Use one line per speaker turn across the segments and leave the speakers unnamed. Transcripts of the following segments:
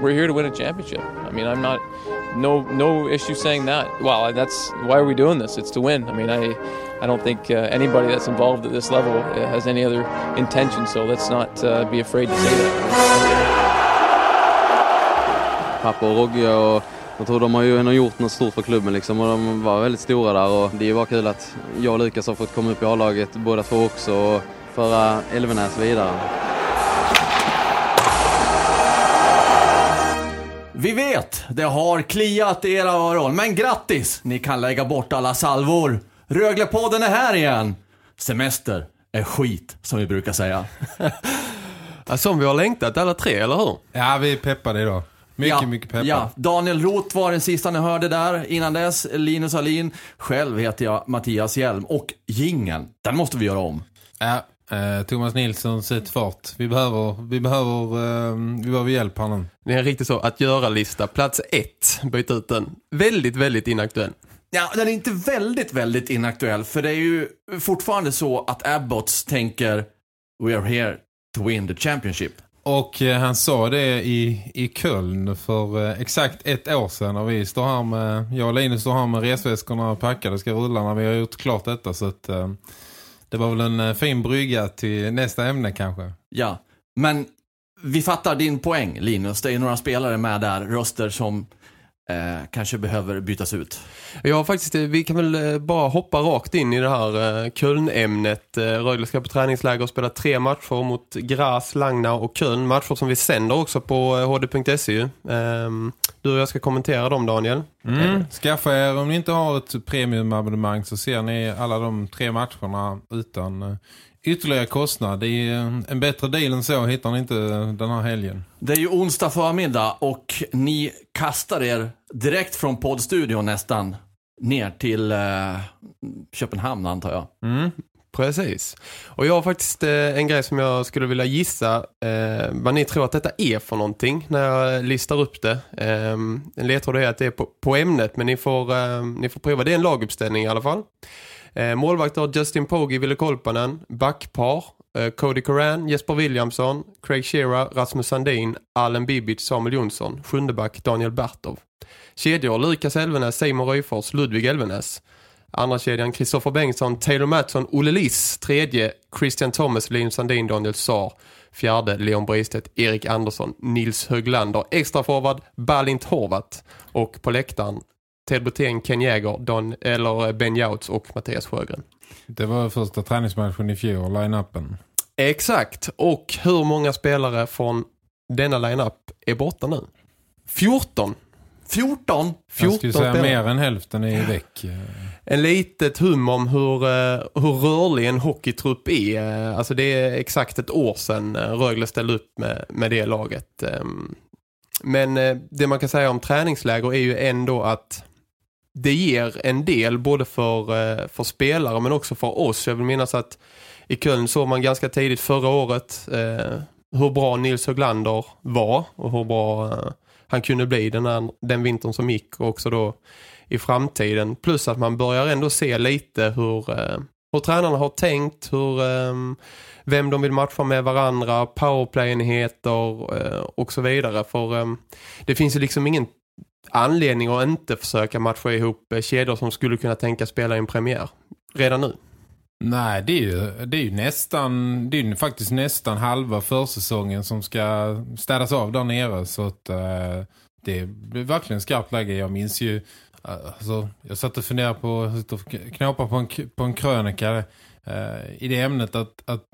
We're here to win a championship. I mean, I'm not no no issue saying that. Well, that's why are we doing this? It's to win. I mean, I I don't think uh, anybody that's involved at this level uh, has any other intention. So let's not uh, be afraid to say that.
Och jag tror de har ju ändå gjort något stort för klubben liksom och de var väldigt stora där och det är bara kul att jag och Lukas har fått komma upp i A-laget båda två också och föra Elvenäs vidare.
Vi vet, det har kliat i era öron, men grattis! Ni kan lägga bort alla salvor. Röglepodden är här igen. Semester är skit, som vi brukar säga.
som vi har längtat alla tre, eller hur?
Ja, vi är peppade idag. Mycket,
ja,
mycket peppade.
Ja, Daniel Roth var den sista ni hörde där. Innan dess, Linus Alin. Själv heter jag Mattias Hjelm. Och gingen, den måste vi göra om.
Ja, Eh, Thomas Nilsson, sätt fart. Vi behöver, vi behöver, eh, vi behöver hjälp här nu.
Det är en riktigt så att göra-lista. Plats ett, byt ut den. Väldigt, väldigt inaktuell.
Ja, den är inte väldigt, väldigt inaktuell. För det är ju fortfarande så att Abbots tänker We are here to win the championship.
Och eh, han sa det i, i Köln för eh, exakt ett år sedan. Och vi står här med, jag och Linus står här med resväskorna packade ska rulla när vi har gjort klart detta. Så att eh, det var väl en eh, fin brygga till nästa ämne kanske.
Ja, men vi fattar din poäng Linus. Det är några spelare med där, röster som eh, kanske behöver bytas ut.
Ja, faktiskt, eh, vi kan väl eh, bara hoppa rakt in i det här eh, Köln-ämnet. Rögle ska på träningsläger och spela tre matcher mot Gras, Langna och Köln. Matcher som vi sänder också på hd.se. Ehm, du och jag ska kommentera dem, Daniel.
Mm. Skaffa er, om ni inte har ett premiumabonnemang så ser ni alla de tre matcherna utan ytterligare kostnad. Det är en bättre deal än så hittar ni inte den här helgen.
Det är ju onsdag förmiddag och ni kastar er direkt från poddstudion nästan ner till eh, Köpenhamn antar jag.
Mm. Precis. Och jag har faktiskt eh, en grej som jag skulle vilja gissa eh, vad ni tror att detta är för någonting när jag listar upp det. Eh, en ledtråd är att det är på, på ämnet men ni får, eh, ni får prova. Det är en laguppställning i alla fall. Eh, målvakter Justin Pogge, Ville Kolpanen, backpar, eh, Cody Coran, Jesper Williamson, Craig Shearer, Rasmus Sandin, Allen Bibic, Samuel Jonsson, sjunde back Daniel Bertov. Kedjor Lukas Elvenäs, Simon Röjfors, Ludvig Elvenäs. Andra kedjan Kristoffer Bengtsson, Taylor Mattsson, Olle Liss. Tredje Christian Thomas, Linus Sandin, Daniel Saar. Fjärde Leon Bristedt, Erik Andersson, Nils Höglander. Extra forward Balint Horvat. Och på läktaren Ted Botén, Ken Jäger, Don, eller Ben Jouts och Mattias Sjögren.
Det var första träningsmatchen i fjol, line-upen.
Exakt. Och hur många spelare från denna line-up är borta nu? 14. 14?
14 Jag skulle säga spelare. mer än hälften är väck.
En litet hum om hur, eh, hur rörlig en hockeytrupp är. Alltså det är exakt ett år sedan eh, Rögle ställde upp med, med det laget. Ehm, men eh, det man kan säga om träningsläger är ju ändå att det ger en del både för, eh, för spelare men också för oss. Jag vill minnas att i Köln såg man ganska tidigt förra året eh, hur bra Nils Höglander var och hur bra eh, han kunde bli den, här, den vintern som gick och också då i framtiden. Plus att man börjar ändå se lite hur, eh, hur tränarna har tänkt, hur, eh, vem de vill matcha med varandra, powerplay-enheter eh, och så vidare. För ehm, det finns ju liksom ingen anledning att inte försöka matcha ihop eh, kedjor som skulle kunna tänka spela i en premiär redan nu?
Nej, det är ju, det är ju nästan det är ju faktiskt nästan halva försäsongen som ska städas av där nere så att uh, det blir verkligen skarpt läge. Jag minns ju eh, alltså, jag satt och funderade på att knåpa på en, på en krönika uh, i det ämnet att, att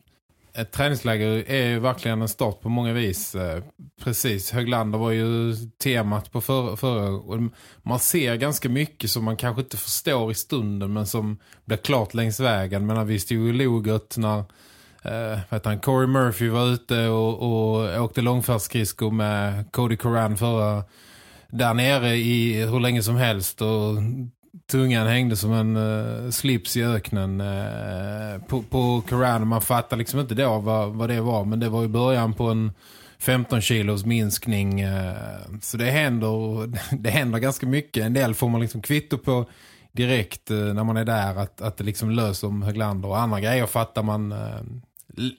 ett träningsläger är ju verkligen en start på många vis. Eh, precis, Höglander var ju temat på förra, För, Man ser ganska mycket som man kanske inte förstår i stunden men som blir klart längs vägen. Men vi stod ju logot när eh, han? Corey Murphy var ute och, och åkte långfärdsskridskor med Cody Coran förra där nere i hur länge som helst och tungan hängde som en uh, slips i öknen uh, på, på Koran. Man fattar liksom inte då vad, vad det var. Men det var i början på en 15 kilos minskning. Uh, så det händer, det händer ganska mycket. En del får man liksom kvitto på direkt när man är där. Att, att det liksom löser om Höglander. Och andra grejer fattar man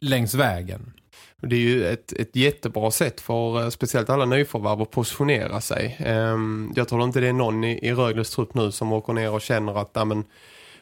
längs vägen.
Det är ju ett, ett jättebra sätt för eh, speciellt alla nyförvärv att positionera sig. Ehm, jag tror inte det är någon i, i Rögles trupp nu som åker ner och känner att amen,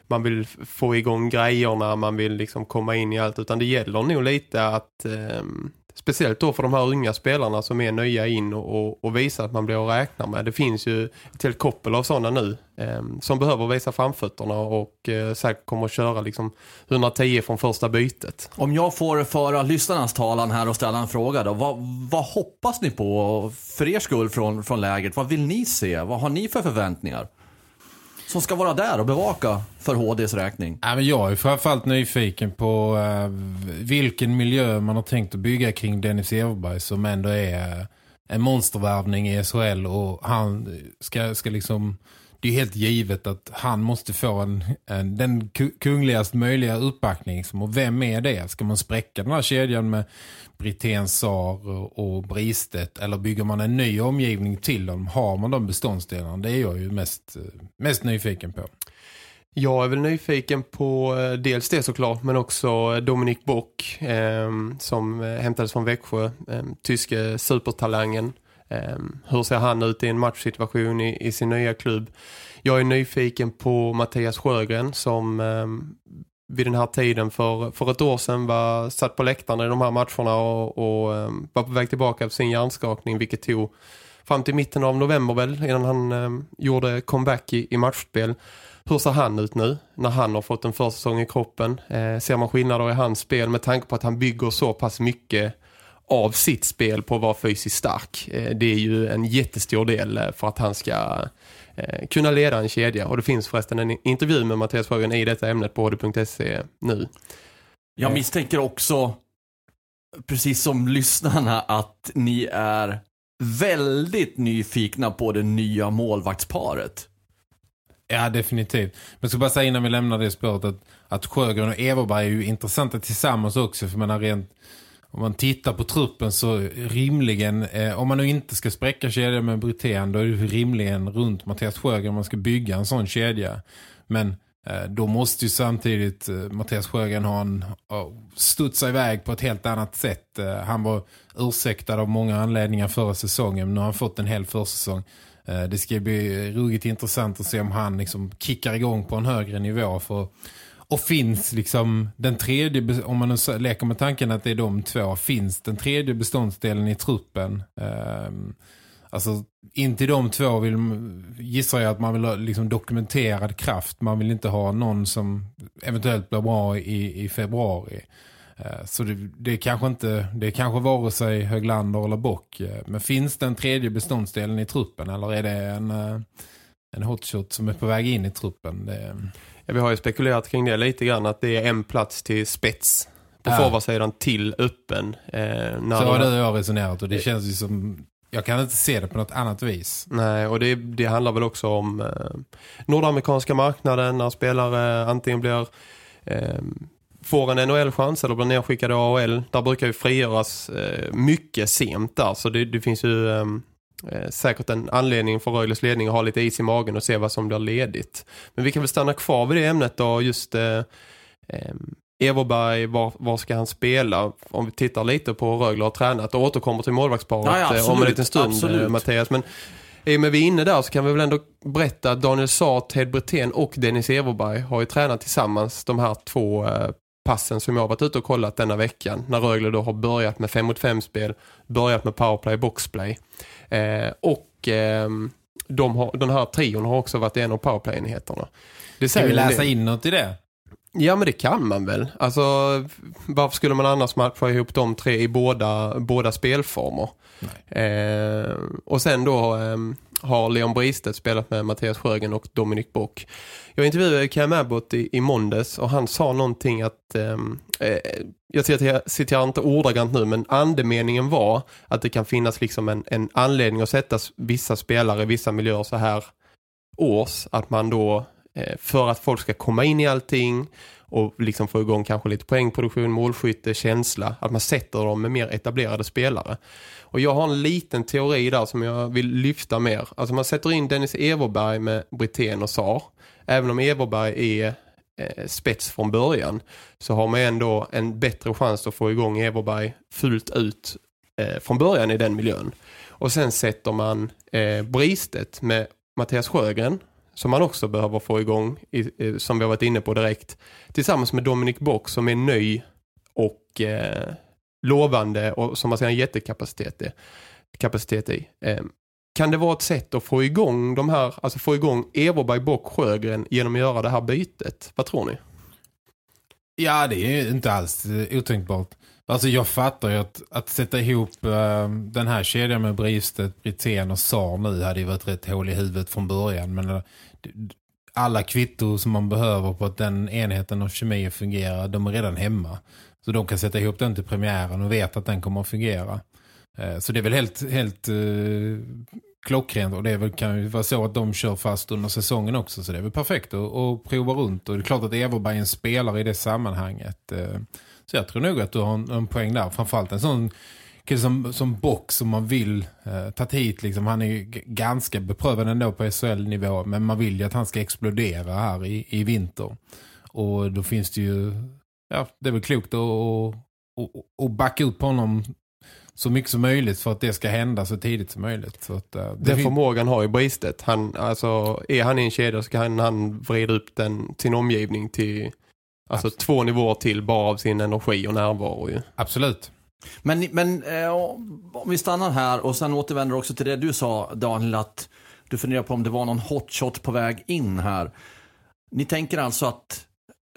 man vill få igång grejerna, man vill liksom komma in i allt. Utan det gäller nog lite att ehm, Speciellt då för de här unga spelarna som är nya in och, och, och visar att man blir att räkna med. Det finns ju ett helt koppel av sådana nu eh, som behöver visa framfötterna och eh, säkert kommer att köra liksom 110 från första bytet.
Om jag får föra lyssnarnas talan här och ställa en fråga då. Vad, vad hoppas ni på för er skull från, från läget? Vad vill ni se? Vad har ni för förväntningar? Som ska vara där och bevaka för HDs räkning?
Ja, men jag är framförallt nyfiken på uh, vilken miljö man har tänkt att bygga kring Dennis Everberg som ändå är uh, en monstervärvning i SHL och han ska, ska liksom det är helt givet att han måste få en, en, den kungligast möjliga uppbackning. Och vem är det? Ska man spräcka den här kedjan med Britén Sar och Bristet? Eller bygger man en ny omgivning till dem? Har man de beståndsdelarna? Det är jag ju mest, mest nyfiken på.
Jag är väl nyfiken på eh, dels det såklart men också Dominik Bock ehm, eh, som hämtades från Växjö, eh, tyske supertalangen Eh, hur ser han ut i en matchsituation i, i, sin nya klubb? Jag är nyfiken på Mattias Sjögren som eh, vid den här tiden för, för ett år sedan var satt på läktarna i de här matcherna och, och um, var på väg tillbaka av sin hjärnskakning vilket tog fram till mitten av november väl innan han ehm, gjorde comeback i, i matchspel. Hur ser han ut nu när han har fått en försäsong i kroppen? Eh, ser man skillnader i hans spel med tanke på att han bygger så pass mycket av sitt spel på att vara fysiskt stark. Eh, det är ju en jättestor del eh, för att han ska eh, kunna leda en kedja. Och det finns förresten en intervju med Mattias Sjögren i detta ämnet på hd.se nu.
Jag misstänker också, precis som lyssnarna, att ni är väldigt nyfikna på det nya målvaktsparet.
Ja, definitivt. Men jag ska bara säga innan vi lämnar det spåret att, att Sjögren och Everberg är ju intressanta tillsammans också. För man har rent om man tittar på truppen så rimligen, eh, om man nu inte ska spräcka kedjan med Britén, då är det rimligen runt Mattias Sjögren man ska bygga en sån kedja. Men eh, då måste ju samtidigt eh, Mattias Sjögren ha en oh, studsa iväg på ett helt annat sätt. Eh, han var ursäktad av många anledningar förra säsongen, men nu har han fått en hel försäsong. Eh, det ska bli ruggigt intressant att se om han liksom kickar igång på en högre nivå för och finns liksom den tredje, om man nu leker med tanken att det är de två, finns den tredje beståndsdelen i truppen. Um, alltså inte de två vill, gissar jag att man vill ha liksom dokumenterad kraft. Man vill inte ha någon som eventuellt blir bra i, i februari. Uh, så det, det, är kanske inte, det är kanske vare sig Höglander eller Bock. Eh, men finns den tredje beståndsdelen i truppen eller är det en, eh, en hotshot som är på väg in i truppen? Det,
Ja, vi har ju spekulerat kring det lite grann att det är en plats till spets på ja. forwardsidan till öppen.
Eh, när så har det jag resonerat och det känns ju som... Jag kan inte se det på något annat vis.
Nej, och det, det handlar väl också om eh, nordamerikanska marknaden när spelare antingen blir... Eh, får en NHL-chans eller blir nedskickade AHL. Där brukar ju frigöras eh, mycket sent där. Så det, det finns ju eh, eh, säkert en anledning för Röjles ledning att ha lite is i magen och se vad som blir ledigt. Men vi kan väl stanna kvar vid det ämnet då, just eh, eh, Everberg, var, var ska han spela? Om vi tittar lite på Rögle och tränat och återkommer till målvaktsparet ja, ja, absolut, om en liten stund, absolut. Mattias. Men i och med vi är inne där så kan vi väl ändå berätta att Daniel Saat, Ted Brithén och Dennis Everberg har ju tränat tillsammans de här två eh, passen som jag har varit ute och kollat denna veckan. När Rögle då har börjat med 5 mot 5 spel, börjat med powerplay, boxplay. Eh, och eh, de har, den här trion har också varit en av powerplay-enheterna.
Ska vi läsa in något i det?
Ja men det kan man väl. Alltså varför skulle man annars matcha ihop de tre i båda, båda spelformer? Eh, och sen då eh, har Leon Bristedt spelat med Mattias Sjögren och Dominic Bock. Jag intervjuade Cam Abbott i, i måndags och han sa någonting att ehm, eh, jag citerar, inte ordagrant nu men andemeningen var att det kan finnas liksom en, en anledning att sätta vissa spelare i vissa miljöer så här års att man då eh, för att folk ska komma in i allting och liksom få igång kanske lite poängproduktion, målskytte, känsla. Att man sätter dem med mer etablerade spelare. Och jag har en liten teori där som jag vill lyfta mer. Alltså man sätter in Dennis Everberg med Britten och Sar. Även om Everberg är eh, spets från början så har man ändå en bättre chans att få igång Everberg fullt ut eh, från början i den miljön. Och sen sätter man eh, Bristet med Mattias Sjögren som man också behöver få igång i, som vi har varit inne på direkt tillsammans med Dominic Bock som är ny och eh, lovande och som man ser en jättekapacitet i. Kapacitet i. Eh, kan det vara ett sätt att få igång de här, alltså få igång Everberg, Bock, Sjögren genom att göra det här bytet? Vad tror ni?
Ja, det är inte alls eh, otänkbart. Alltså jag fattar ju att, att sätta ihop uh, den här kedjan med Bristet, Britén och Sar nu hade ju varit rätt hål i huvudet från början. Men eh, alla kvitto som man behöver på att den enheten av kemi fungerar, de är redan hemma. Så de kan sätta ihop den till premiären och vet att den kommer att fungera. Uh, så det är väl helt, helt klockrent och det är väl, kan ju vara så att de kör fast under säsongen också så det är väl perfekt att, att prova runt och det är klart att Everberg är en spelare i det sammanhanget. Så jag tror nog att du har en, en poäng där. Framförallt en sån kille som, som Bock som man vill eh, ta hit. Liksom. Han är ju ganska beprövad ändå på SHL-nivå. Men man vill ju att han ska explodera här i, i vinter. Och då finns det ju... Ja, det är väl klokt att, att, att backa upp honom så mycket som möjligt för att det ska hända så tidigt som möjligt. Så att, uh,
den förmågan har ju bristet. Han, alltså, är han i en kedja så kan han vrida upp den, sin omgivning till Alltså Absolut. två nivåer till bara av sin energi och närvaro ju.
Absolut.
Men, men eh, om vi stannar här och sen återvänder också till det du sa Daniel att du funderar på om det var någon hotshot på väg in här. Ni tänker alltså att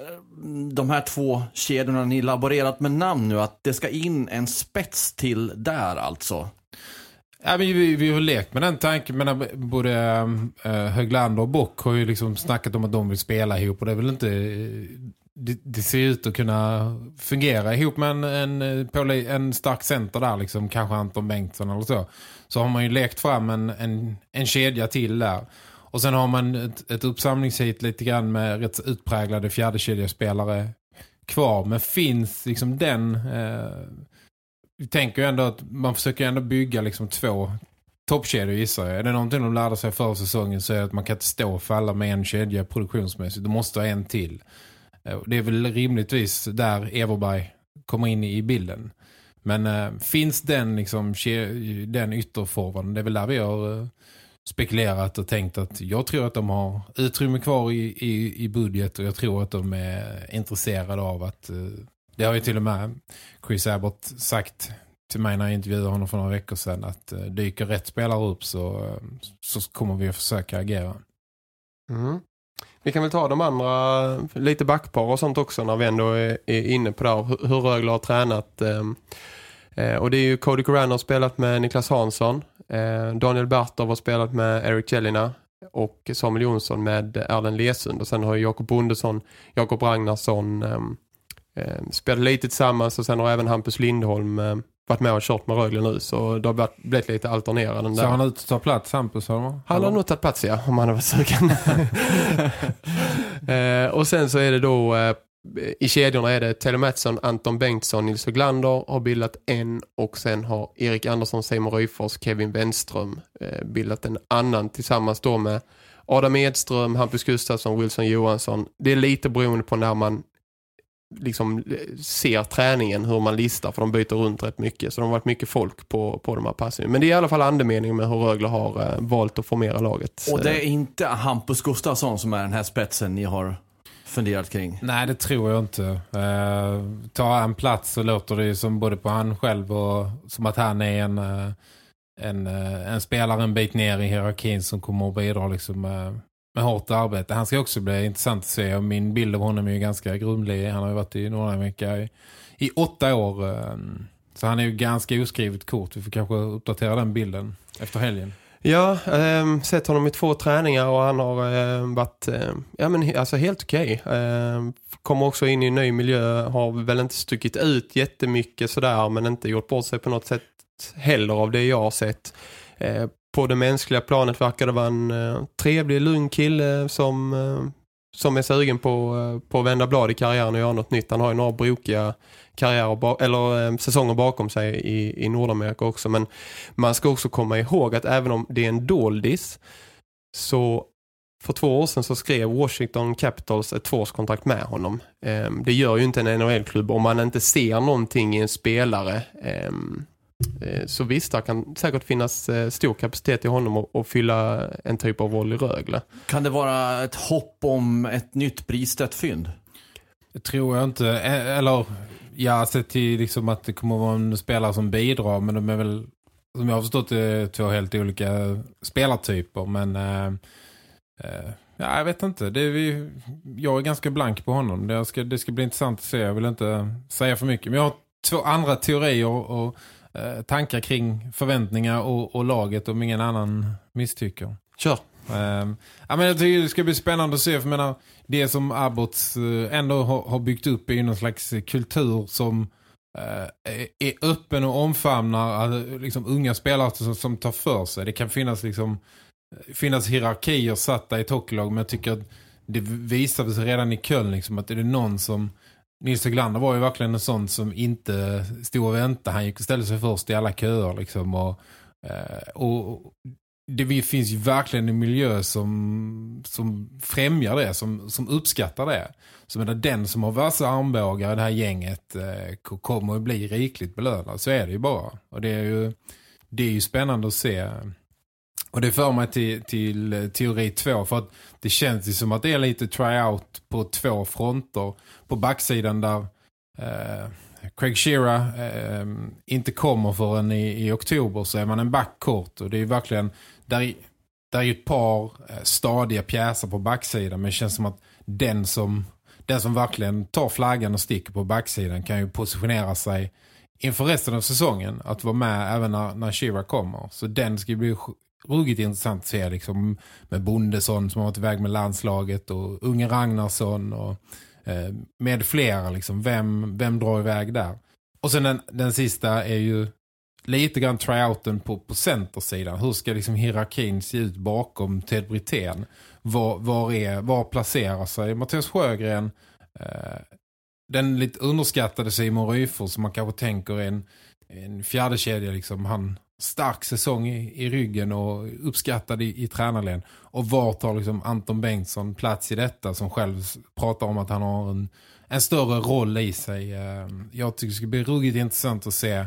eh, de här två kedjorna ni laborerat med namn nu, att det ska in en spets till där alltså?
Ja, men vi, vi har lekt med den tanken, men både äh, Höglander och Bock har ju liksom snackat om att de vill spela ihop och det är väl inte det, det, ser ut att kunna fungera ihop med en, en, en stark center där, liksom, kanske Anton Bengtsson eller så. Så har man ju lekt fram en, en, en kedja till där. Och sen har man ett, ett uppsamlingshit lite grann med rätt utpräglade fjärdekedjespelare kvar. Men finns liksom den... Eh, vi tänker ju ändå att man försöker ändå bygga liksom två toppkedjor gissar jag. Är det någonting de lärde sig förra säsongen så är det att man kan inte stå och falla med en kedja produktionsmässigt. Du måste ha en till. Eh, det är väl rimligtvis där Everberg kommer in i bilden. Men äh, finns den liksom den ytterformen, det är väl där vi har äh, spekulerat och tänkt att jag tror att de har utrymme kvar i, i, i budget och jag tror att de är intresserade av att äh, det har ju till och med Chris Abbott sagt till mig när jag intervjuade honom för några veckor sedan att dyker rätt spelare upp så, så kommer vi att försöka agera.
Mm. Vi kan väl ta de andra, lite backpar och sånt också när vi ändå är, är inne på det här, hur, Rögle har tränat. Ehm, eh, och det är ju Cody Coran har spelat med Niklas Hansson, eh, Daniel Bartov har spelat med Eric Jellina och Samuel Jonsson med Erlen Lesund. Och sen har Jakob Bondesson, Jakob Ragnarsson eh, spelat lite tillsammans och sen har även Hampus Lindholm ehm, varit med och kört med Rögle nu så det har blivit lite alternerande.
Så där. han ut att ta plats Hampus?
Han har nog tagit plats ja, om han har varit sugen. eh, och sen så är det då eh, i kedjorna är det Tele Mattsson, Anton Bengtsson, Nils Glander har bildat en och sen har Erik Andersson, Simon Ryfors, Kevin Wenström eh, bildat en annan tillsammans då med Adam Edström, Hampus Gustafsson, Wilson Johansson. Det är lite beroende på när man liksom ser träningen, hur man listar, för de byter runt rätt mycket. Så de har varit mycket folk på, på de här passen. Men det är i alla fall andemeningen med hur Rögle har eh, valt att formera laget.
Och det är inte Hampus Gustafsson som är den här spetsen ni har funderat kring?
Nej, det tror jag inte. Eh, ta en plats så låter det ju som både på han själv och som att han är en, eh, en, eh, en spelare en bit ner i hierarkin som kommer att bidra liksom, med, hårt arbete. Han ska också bli intressant att se. Och min bild av honom är ju ganska grumlig. Han har ju varit i Nordamerika i, i åtta år. Ehm, så han är ju ganska oskrivet kort. Vi får kanske uppdatera den bilden efter helgen.
Ja, eh, sett honom i två träningar och han har eh, varit eh, ja, men, alltså helt okej. Eh, kommer också in i en ny miljö, har väl inte stuckit ut jättemycket sådär men inte gjort bort sig på något sätt heller av det jag har sett. Eh, på det mänskliga planet verkar det vara en eh, trevlig, lugn kille som, eh, som är sugen på, eh, på att vända blad i karriären och göra något nytt. Han har ju några brokiga karriärer ba- eller eh, säsonger bakom sig i, i Nordamerika också. Men man ska också komma ihåg att även om det är en doldis så för två år sedan så skrev Washington Capitals ett tvåårskontrakt med honom. Ehm, det gör ju inte en NHL-klubb om man inte ser någonting i en spelare. Ehm, Eh, så visst, det kan säkert finnas eh, stor kapacitet i honom att, fylla en typ av roll i Rögle.
Kan det vara ett hopp om ett nytt Bristedt fynd?
Det tror jag inte. Eh, Eller, jag har sett till liksom att det kommer att vara en spelare som bidrar. Men de är väl, som jag har förstått det, två helt olika spelartyper. Men eh, eh, ja, jag vet inte. Det är vi, jag är ganska blank på honom. Det ska, det ska bli intressant att se. Jag vill inte säga för mycket. Men jag har två andra teorier och eh, tankar kring förväntningar och, och laget om ingen annan misstycker.
Kör!
Ehm, ja, men jag tycker det ska bli spännande att se. För menar, det som Abbots eh, ändå har, har byggt upp är ju någon slags kultur som eh, är- öppen och omfamnar eh, liksom, unga spelare som, som tar för sig. Det kan finnas liksom finnas hierarkier satta i ett hockeylag men jag tycker att det visade sig redan i Köln liksom, att är det någon som Nils Höglander var ju verkligen en sån som inte stod och väntade. Han gick och ställde sig först i alla köer liksom och, eh, och det finns ju verkligen en miljö som, som främjar det, som, som uppskattar det. Så menar, den som har vassa armbågar i det här gänget eh, kommer att bli rikligt belönad. Så är det ju bara. Och det är ju, det är ju spännande att se. Och det för mig till, till eh, teori två för att det känns ju som att det är lite tryout på två fronter. På backsidan där eh, Craig Shearer eh, inte kommer förrän i, i oktober så är man en back kort och det är verkligen där, där är ju ett par eh, stadiga pjäser på backsidan men det känns som att den som, den som verkligen tar flaggan och sticker på backsidan kan ju positionera sig inför resten av säsongen att vara med även när, när Shearer kommer. Så den ska ju bli ruggigt intressant att se liksom, med Bondesson som har varit iväg med landslaget och Unge Ragnarsson och eh, med flera. Liksom. Vem, vem drar iväg där? Och sen den, den sista är ju lite grann tryouten på, på centersidan. Hur ska liksom hierarkin se ut bakom Ted Brithén? Var, var, är, var placerar sig Mattias Sjögren? Eh, den lite underskattade Simon Ryfors som man kanske tänker är en, en fjärde kedja liksom. Han stark säsong i, i ryggen och uppskattad i, i tränarlän. Och var tar liksom Anton Bengtsson plats i detta som själv pratar om att han har en, en större roll i sig. Ehm, jag tycker det ska bli ruggigt intressant att se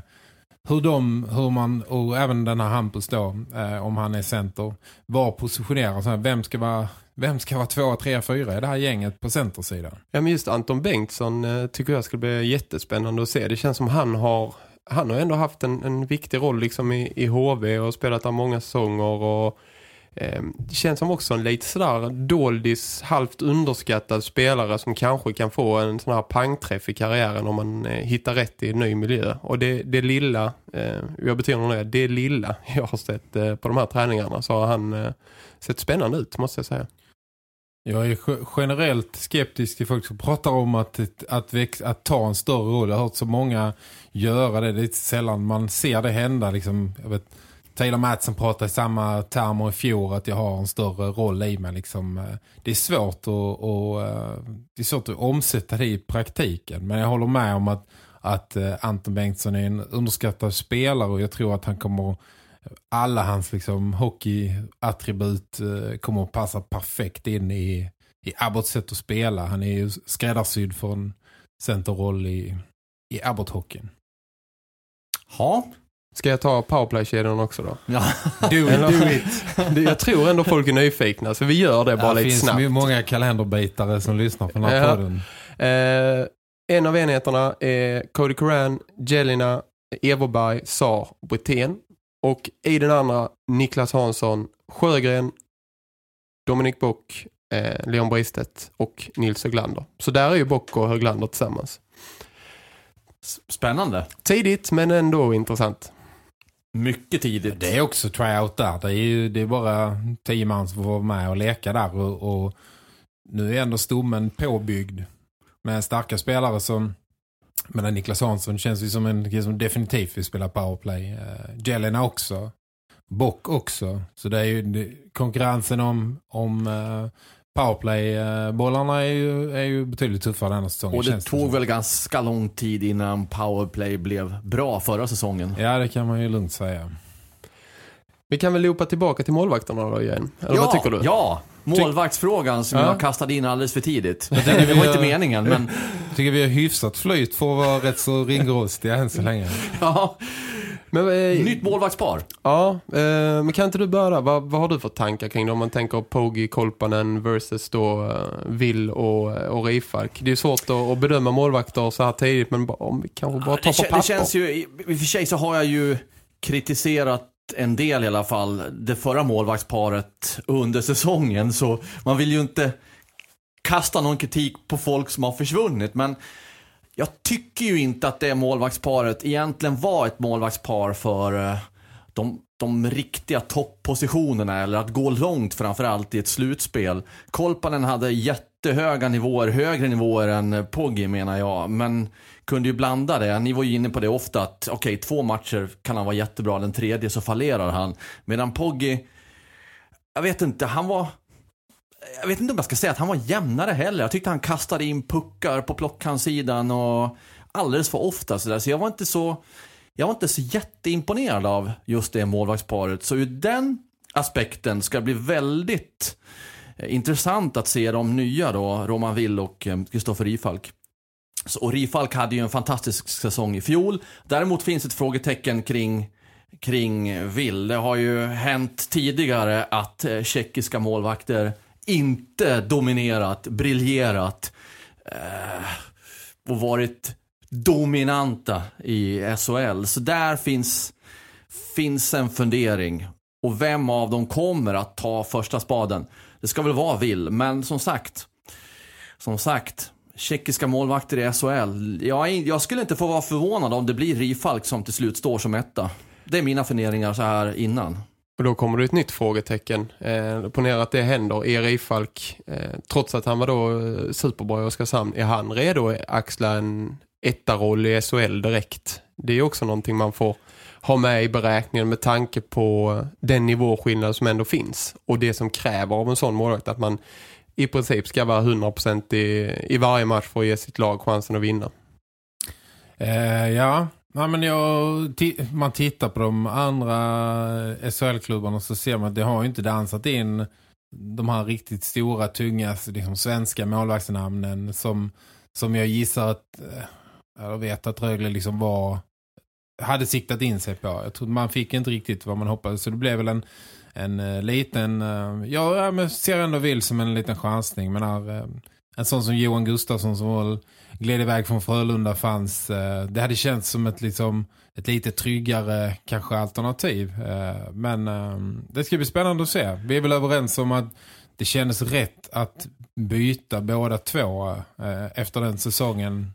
hur de, hur man, och även den här Hampus då, eh, om han är center, var positionerar sig. Vem ska vara, vem ska vara två, tre, fyra i det här gänget på centersidan?
Ja men just Anton Bengtsson eh, tycker jag skulle bli jättespännande att se. Det känns som han har han har ändå haft en, en viktig roll liksom i, i HV och spelat där många säsonger och eh, det känns som också en lite sådär doldis, halvt underskattad spelare som kanske kan få en sån här pangträff i karriären om man eh, hittar rätt i en ny miljö. Och det, det lilla, eh, jag betonar det, det lilla jag har sett eh, på de här träningarna så har han eh, sett spännande ut måste jag säga.
Jag är generellt skeptisk till folk som pratar om att, att, växa, att ta en större roll. Jag har hört så många göra det. Det är lite sällan man ser det hända. Liksom, jag vet, Taylor Madsen pratade i samma termer i fjol att jag har en större roll i mig. Liksom. Det är svårt att, och, eh, det är svårt att omsätta det i praktiken. Men jag håller med om att, att eh, Anton Bengtsson är en underskattad spelare och jag tror att han kommer alla hans liksom hockeyattribut eh, kommer att passa perfekt in i, i Abbots sätt att spela. Han är ju skräddarsydd för en centerroll i, i Abbott-hockeyn.
Ja.
Ska jag ta powerplay-kedjan också då?
ja.
Do it, do it.
Det- Jag tror ändå folk är nyfikna så vi gör det bara
det
lite
finns
snabbt.
ju många kalenderbitare som lyssnar på den här
Ja.
podden.
Eh, en av enheterna är Cody Coran, Jelina, Everberg, Sar, Brithén. Och i den andra Niklas Hansson, Sjögren, Dominik Bock, eh, Leon Bristet och Nils Höglander. Så där är ju Bock och Höglander tillsammans.
Spännande.
Tidigt men ändå intressant.
Mycket tidigt.
Det är också tryout där. Det är ju det är bara tio man som får vara med och leka där. Och, och nu är ändå stommen påbyggd med starka spelare som men Niklas Hansson känns ju som en som definitivt vill spela powerplay. Uh, Jelena också. Bock också. Så det är ju det, konkurrensen om, om uh, powerplay-bollarna är ju, är ju betydligt tuffare den här säsongen.
Och det
känns
tog
som.
väl ganska lång tid innan powerplay blev bra förra säsongen.
Ja, det kan man ju lugnt säga.
Vi kan väl loopa tillbaka till målvakterna då igen? Eller vad tycker du?
Ja, målvaktsfrågan som
Ja.
jag kastade in alldeles för tidigt. Det var inte meningen, men
Jag tycker vi har hyfsat flyt för att vara rätt så ringrostiga än så länge.
ja.
Men, eh,
Nytt målvaktspar.
Ja, eh, men kan inte du börja? Vad, vad har du för tankar kring det? Om man tänker Pogi, Kolpanen versus då eh, Will och, och Rifalk. Det är svårt att, att bedöma målvakter så här tidigt, men om vi kanske bara tar
det,
på papper.
det känns ju, i och för sig så har jag ju kritiserat en del i alla fall, det förra målvaktsparet under säsongen. Så man vill ju inte kasta någon kritik på folk som har försvunnit. Men jag tycker ju inte att det målvaktsparet egentligen var ett målvaktspar för eh, de, de riktiga topppositionerna eller att gå långt framförallt i ett slutspel. Kolpanen hade jättehöga nivåer, högre nivåer än Poggi menar jag, men kunde ju blanda det. Ni var ju inne på det ofta att okej, två matcher kan han vara jättebra, den tredje så fallerar han. Medan Poggi, jag vet inte, han var jag vet inte om jag ska säga att han var jämnare heller. Jag tyckte han kastade in puckar på plockhandsidan och alldeles för ofta sådär. Så jag var inte så, jag var inte så jätteimponerad av just det målvaktsparet. Så ur den aspekten ska det bli väldigt eh, intressant att se de nya då, Roman Will och eh, Kristoffer Rifalk. Så, och Rifalk hade ju en fantastisk säsong i fjol. Däremot finns ett frågetecken kring kring Will. Det har ju hänt tidigare att eh, tjeckiska målvakter inte dominerat, briljerat eh, och varit dominanta i SHL. Så där finns, finns en fundering. Och vem av dem kommer att ta första spaden? Det ska väl vara Will, men som sagt, som sagt, tjeckiska målvakter i SHL. Jag, är- jag skulle inte få vara förvånad om det blir Rifalk som till slut står som etta. Det är mina funderingar så här innan.
Och då kommer det ett nytt frågetecken. Eh, ponera att det händer. Är Rifalk, eh, trots att han var då eh, superbra i Oskarshamn, är han redo att axla en etta-roll i SHL direkt? Det är också någonting man får ha med i beräkningen med tanke på den nivåskillnad som ändå finns. Och det som kräver av en sån målvakt att man i princip ska vara 100% i, i varje match för att ge sitt lag chansen att vinna.
Eh, ja, Nej, men jag, man tittar på de andra SHL-klubbarna så ser man att det har ju inte dansat in de här riktigt stora, tunga liksom, svenska målvaktsnamnen som, som jag gissar att eh, jag vet att Rögle liksom var hade siktat in sig på. Jag tror man fick inte riktigt vad man hoppades så det blev väl en, en eh, liten eh, ja, men ser ändå vill som en liten chansning men här, eh, en sån som Johan Gustafsson som var gled iväg från Frölunda fanns. Det hade känts som ett, liksom, ett lite tryggare kanske alternativ. Men det ska bli spännande att se. Vi är väl överens om att det kändes rätt att byta båda två efter den säsongen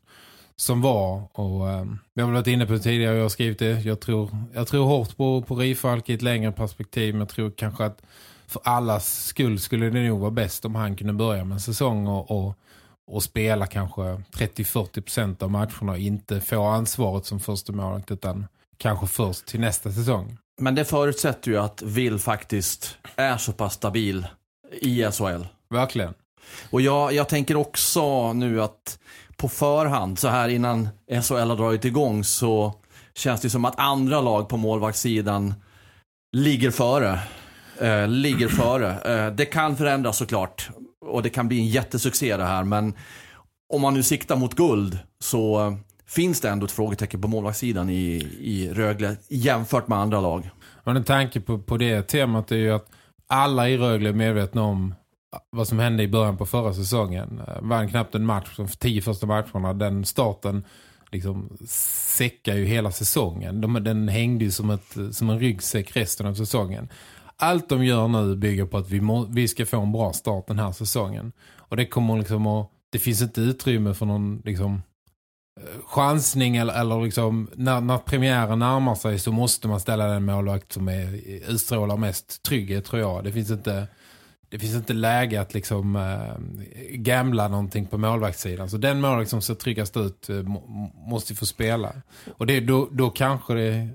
som var. Och eh, vi har varit inne på det tidigare, jag har skrivit det. Jag tror, jag tror hårt på, på Rifalk i ett längre perspektiv. Men jag tror kanske att för allas skull skulle det nog vara bäst om han kunde börja med en säsong och, och och spela kanske 30-40% av matcherna och inte få ansvaret som första målet utan kanske först till nästa säsong.
Men det förutsätter ju att Will faktiskt är så pass stabil i SHL.
Verkligen.
Och jag, jag tänker också nu att på förhand, så här innan SHL har dragit igång så känns det som att andra lag på målvaktssidan ligger före. Eh, ligger före. Eh, det kan förändras såklart. Och det kan bli en jättesuccé det här. Men om man nu siktar mot guld så finns det ändå ett frågetecken på målvaktssidan i, i Rögle jämfört med andra lag.
Men en tanke på, på det temat är ju att alla i Rögle är medvetna om vad som hände i början på förra säsongen. Eh, vann knappt en match, de tio första matcherna. Den starten liksom säckar ju hela säsongen. De, den hängde ju som, ett, som en ryggsäck resten av säsongen. allt de gör nu bygger på att vi, må, vi ska få en bra start den här säsongen. Och det kommer liksom att, det finns inte utrymme för någon liksom eh, chansning eller, eller liksom när, när premiären närmar sig så måste man ställa den målvakt som är, utstrålar mest trygghet tror jag. Det finns inte det finns inte läge att liksom eh, äh, gamla någonting på målvaktssidan. Så den målvakt som ser tryggast ut äh, må, måste få spela. Och det, då, då kanske det...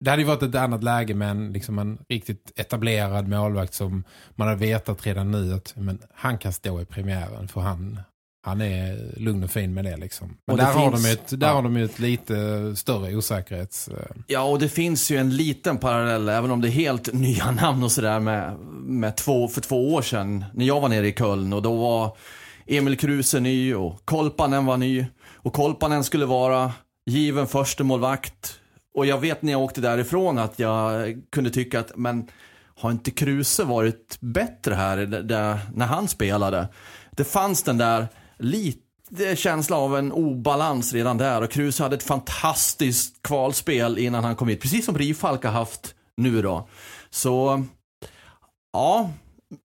Det hade ju varit ett annat läge med en, liksom en riktigt etablerad målvakt som man har vetat redan nu att men, han kan stå i premiären för han, han är lugn och fin med det liksom. Men
det
där,
finns,
har de ett, där
ja.
har de ju ett lite större osäkerhets... eh,
Ja, och det finns ju en liten parallell, även om det är helt nya namn och sådär med, med två, för två år sedan, när jag var nere i Köln och då var Emil Kruse ny och Kolpanen var ny. Och Kolpanen skulle vara given första målvakt. Och jag vet när jag åkte därifrån att jag kunde tycka att, men har inte Kruse varit bättre här där, när han spelade? Det fanns den där lite känsla av en obalans redan där och Kruse hade ett fantastiskt kvalspel innan han kom hit. Precis som Rifalk har haft nu då. Så, ja,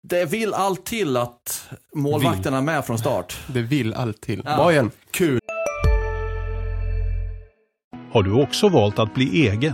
det vill allt till att målvakterna är med från start.
Det vill allt till.
Ja.
Bra igen.
Kul.
Har du också valt att bli egen?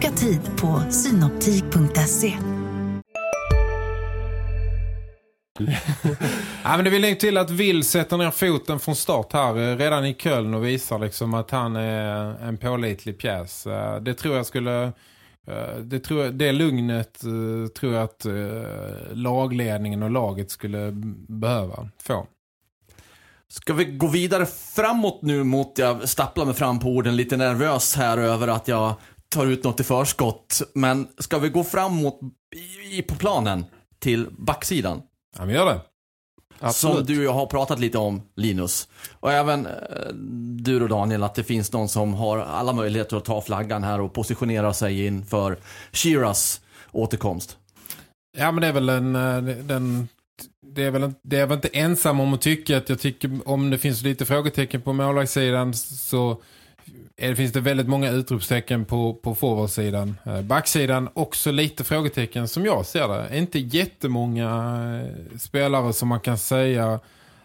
Boka tid på synoptik.se.
Ja, men det vill till att Will sätter ner foten från start här eh, redan i Köln och visar liksom att han är en pålitlig pjäs. Eh, Det tror jag skulle... eh, Det, tror jag, det lugnet tror jag att lagledningen och laget skulle behöva få.
Ska vi gå vidare framåt nu mot, jag stapplar mig fram på orden lite nervös här över att jag tar ut något i förskott. Men ska vi gå framåt i, på planen till backsidan?
Ja, men gör det.
Som du och jag har pratat lite om, Linus. Och även eh, du och Daniel, att det finns någon som har alla möjligheter att ta flaggan här och positionera sig inför Shiras återkomst.
Ja, men det är väl en... eh, Den, det, är väl det är väl inte ensam om att tycka att jag tycker om det finns lite frågetecken på målvaktssidan så Eh, är, finns det väldigt många utropstecken på, på forwardsidan. Eh, Backsidan också lite frågetecken som jag ser det. Inte jättemånga eh, spelare som man kan säga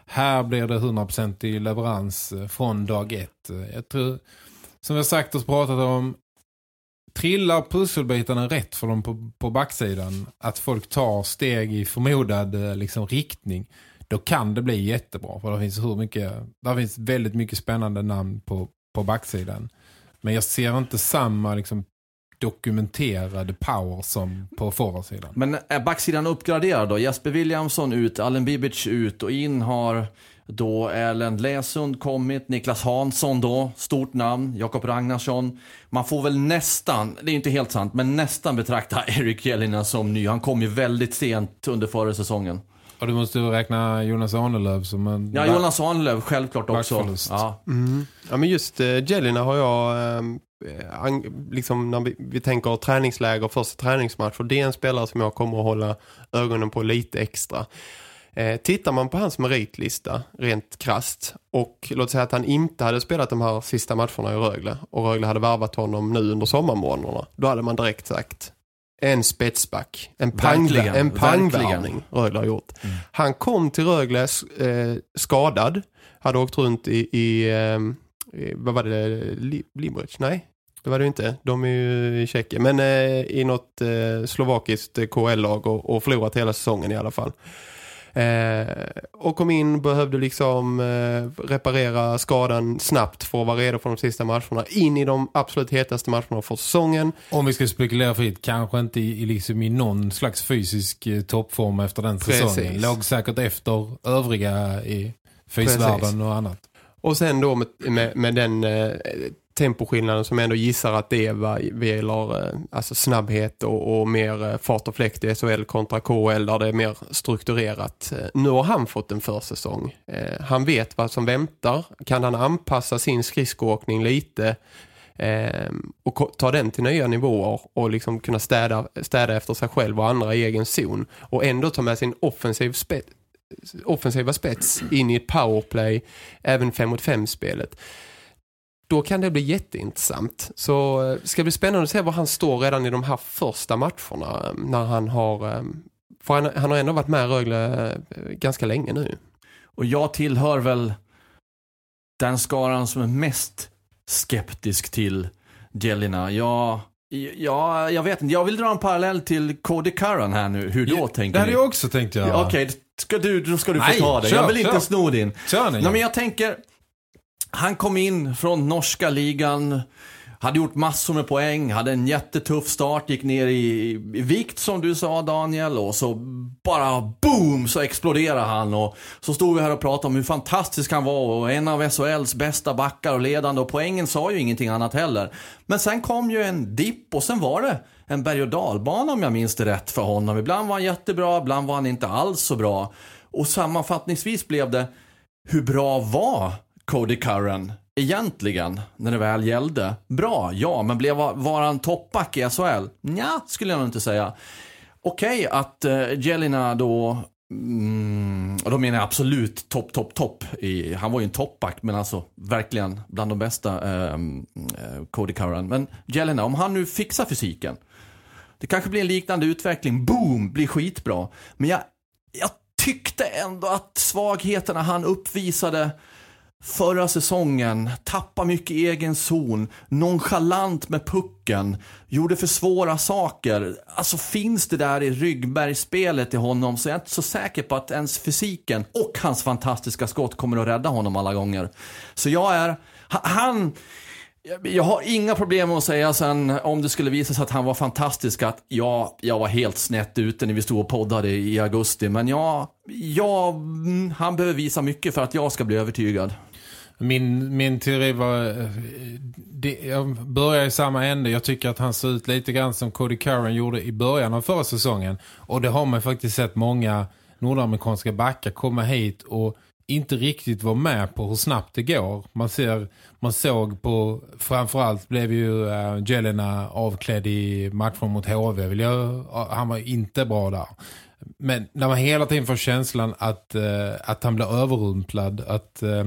här blir det 100% i leverans eh, från dag ett. Jag tror, som vi har sagt och pratat om, trillar pusselbitarna rätt för dem på, på backsidan, att folk tar steg i förmodad liksom, riktning, då kan det bli jättebra. För det finns, hur mycket, det finns väldigt mycket spännande namn på, på backsidan. Men jag ser inte samma liksom, dokumenterade power som på forwardsidan.
Men är backsidan uppgraderad då? Jesper Williamson ut, Allen Bibic ut och in har då Erlend Läsund kommit, Niklas Hansson då, stort namn, Jakob Ragnarsson. Man får väl nästan, det är inte helt sant, men nästan betrakta Erik Jelina som ny. Han kom ju väldigt sent under förra säsongen.
Och du måste räkna Jonas Arnelöv som en...
Ja, Jonas Arnlöv självklart också. Ja.
Mm. Ja, men just uh, Jelina har jag, ehm, eh, liksom när vi, vi tänker träningsläger, första träningsmatch, och det är en spelare som jag kommer att hålla ögonen på lite extra. Eh, tittar man på hans meritlista rent krasst och låt säga att han inte hade spelat de här sista matcherna i Rögle och Rögle hade varvat honom nu under sommarmånaderna, då hade man direkt sagt en spetsback, en, pang,
Verkligen,
en pangvärvning Rögle har gjort. Han kom till Rögle eh, skadad, hade åkt runt i, i, eh, vad var det, Li- Limerick? Nej, det var det inte. De är ju i Tjeckien. Men eh, i något eh, slovakiskt eh, KL-lag och, och förlorat hela säsongen i alla fall. Eh, och kom in, behövde liksom eh, reparera skadan snabbt för att vara redo för de sista matcherna. In i de absolut hetaste matcherna för säsongen.
Om vi ska spekulera fritt, kanske inte i, i liksom i någon slags fysisk eh, toppform efter den
Precis.
säsongen. Låg säkert efter övriga i fysvärlden och annat.
Och sen då med, med, med den eh, temposkillnaden som jag ändå gissar att det är vad gäller eh, alltså snabbhet och, och mer eh, fart och fläkt i SHL kontra KHL där det är mer strukturerat. Eh, nu har han fått en försäsong. Han vet vad som väntar. Kan han anpassa sin skridskoåkning lite och ta den till nya nivåer och liksom kunna städa, städa efter sig själv och andra i egen zon och ändå ta med sin offensiv spe, offensiva spets in i ett powerplay även 5 mot 5 spelet då kan det bli jätteintressant. Så eh, ska det bli spännande att se var han står redan i de här första matcherna eh, när han har eh, för han, han har ändå varit med i Rögle ganska länge nu.
Och jag tillhör väl den skaran som är mest skeptisk till Jelina. Jag, jag, jag vet inte, jag vill dra en parallell till Cody Curran här nu. Hur då tänker
Det hade jag också tänkt göra.
Ja, Okej, ska du, då ska du få
Nej,
ta det.
kör,
jag vill
kör.
inte sno din.
Kör ni.
Nej, men jag tänker, han kom in från norska ligan, hade gjort massor med poäng, hade en jättetuff start, gick ner i, i vikt som du sa Daniel och så bara boom så exploderade han och så stod vi här och pratade om hur fantastisk han var och en av SHLs bästa backar och ledande och poängen sa ju ingenting annat heller. Men sen kom ju en dipp och sen var det en berg- och dalbana om jag minns det rätt för honom. Ibland var han jättebra, ibland var han inte alls så bra. Och sammanfattningsvis blev det, hur bra var Cody Curran egentligen när det väl gällde? Bra, ja, men blev, var han toppback i SHL? Ja, skulle jag nog inte säga. Okej att eh, uh, Jelina då, mm, och då menar jag absolut topp, topp, topp. i- Han var ju en toppback, men alltså verkligen bland de bästa, ehm, eh, Cody Curran. Men Jelina, om han nu fixar fysiken, det kanske blir en liknande utveckling, boom, blir skitbra. Men jag, jag tyckte ändå att svagheterna han uppvisade förra säsongen, tappa mycket i egen zon, nonchalant med pucken, gjorde för svåra saker. Alltså finns det där i ryggbergsspelet i honom så är jag inte så säker på att ens fysiken och hans fantastiska skott kommer att rädda honom alla gånger. Så jag är, han, jag- har inga problem med att säga sen om det skulle visa sig att han var fantastisk att ja, jag var helt snett ute när vi stod och poddade i augusti. Men ja, ja mm, han behöver visa mycket för att jag ska bli övertygad.
Min, min teori var... Eh, det, jag börjar i samma ände. Jag tycker att han ser ut lite grann som Cody Curran gjorde i början av förra säsongen. Och det har man faktiskt sett många nordamerikanska backar komma hit och inte riktigt vara med på hur snabbt det går. Man ser, man såg på, framförallt blev ju äh, Jelena avklädd i matchen mot HV. Vill jag, han var inte bra där. Men när man hela tiden får känslan att, äh, att han blir överrumplad, att Äh,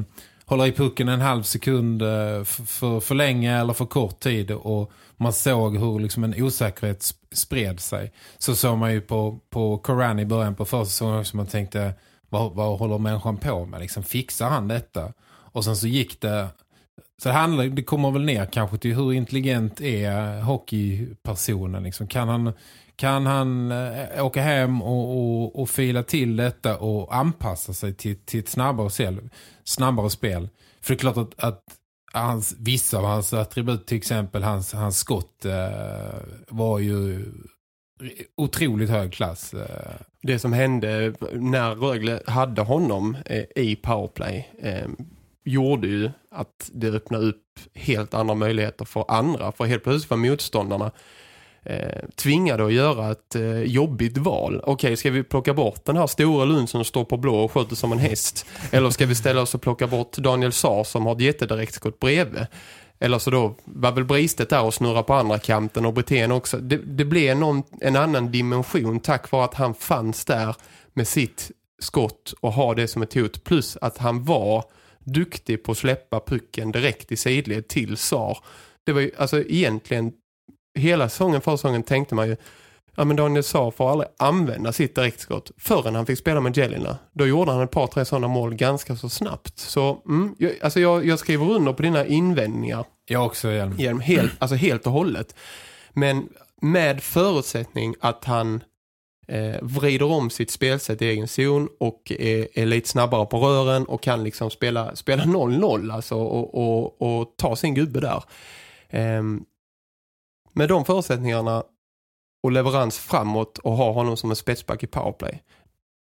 hålla i pucken en halv sekund eh, för, för länge eller för kort tid och man såg hur liksom en osäkerhet spred sig. Så såg man ju på, på Koran i början på försäsongen som man tänkte, vad, vad håller människan på med? Liksom, fixar han detta? Och sen så gick det så det, handlar, det kommer väl ner kanske till hur intelligent är hockeypersonen. Liksom. Kan han, kan han eh, åka hem och, och, och fila till detta och anpassa sig till, till ett snabbare, sel, snabbare spel? För det är klart att, att hans, vissa av hans attribut, till exempel hans, hans skott, eh, var ju otroligt hög klass. Eh.
Det som hände när Rögle hade honom eh, i powerplay eh, gjorde ju att det öppnade upp helt andra möjligheter för andra. För helt plötsligt var motståndarna eh, tvingade att göra ett eh, jobbigt val. Okej, ska vi plocka bort den här stora Lund som står på blå och skjuter som en häst? Eller ska vi ställa oss och plocka bort Daniel Saar som har ett jättedirektskott bredvid? Eller så då var väl Bristet där och snurra på andra kanten och Brithén också. Det, det blev någon, en annan dimension tack vare att han fanns där med sitt skott och ha det som ett hot. Plus att han var duktig på att släppa pucken direkt i sidled till Sar. Det var ju, alltså egentligen, hela säsongen, förra säsongen tänkte man ju ja men Daniel Saar får aldrig använda sitt direktskott förrän han fick spela med Jelina. Då gjorde han ett par, tre sådana mål ganska så snabbt. Så mm, jag, alltså jag, jag skriver under på dina invändningar.
Jag också, Hjelm.
Hjelm, helt, alltså helt och hållet. Men med förutsättning att han eh, vrider om sitt spelsätt i egen zon och är, är lite snabbare på rören och kan liksom spela spela 0-0 alltså, och, och, och ta sin gubbe där. Eh, med de förutsättningarna och leverans framåt och ha honom som en spetsback i powerplay.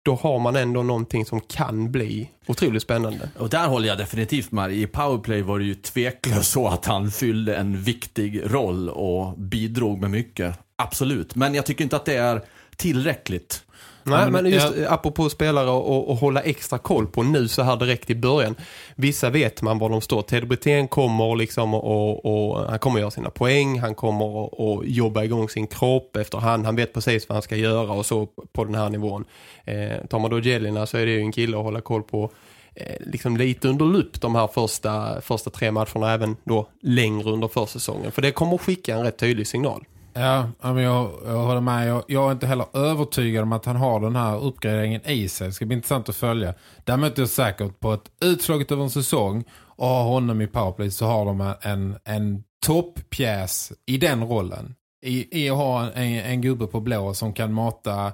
då har man ändå någonting som kan bli otroligt spännande.
Och där håller jag definitivt med. I powerplay var det ju tveklöst så att han fyllde en viktig roll och bidrog med mycket. Absolut. Men jag tycker inte att det är tillräckligt.
Nej, men just
jag-
apropå spelare och, och hålla extra koll på nu så här direkt i början. Vissa vet man var de står. Ted Brithén kommer liksom och, och han kommer göra sina poäng. Han kommer och, och jobba igång sin kropp efterhand. Han vet precis vad han ska göra och så på den här nivån. Eh, tar man då Jelina så är det ju en kille att hålla koll på eh, liksom lite under lupp de här första, första tre matcherna även då längre under försäsongen. För det kommer att skicka en rätt tydlig signal.
Ja, men jag, jag håller med. Jag, jag är inte heller övertygad om att han har den här uppgraderingen i sig. Det ska bli intressant att följa. Däremot är jag säker på att utslaget över en säsong och har honom i powerplay så har de en, en topppjäs i den rollen. I, i att ha en, en gubbe på blå som kan mata,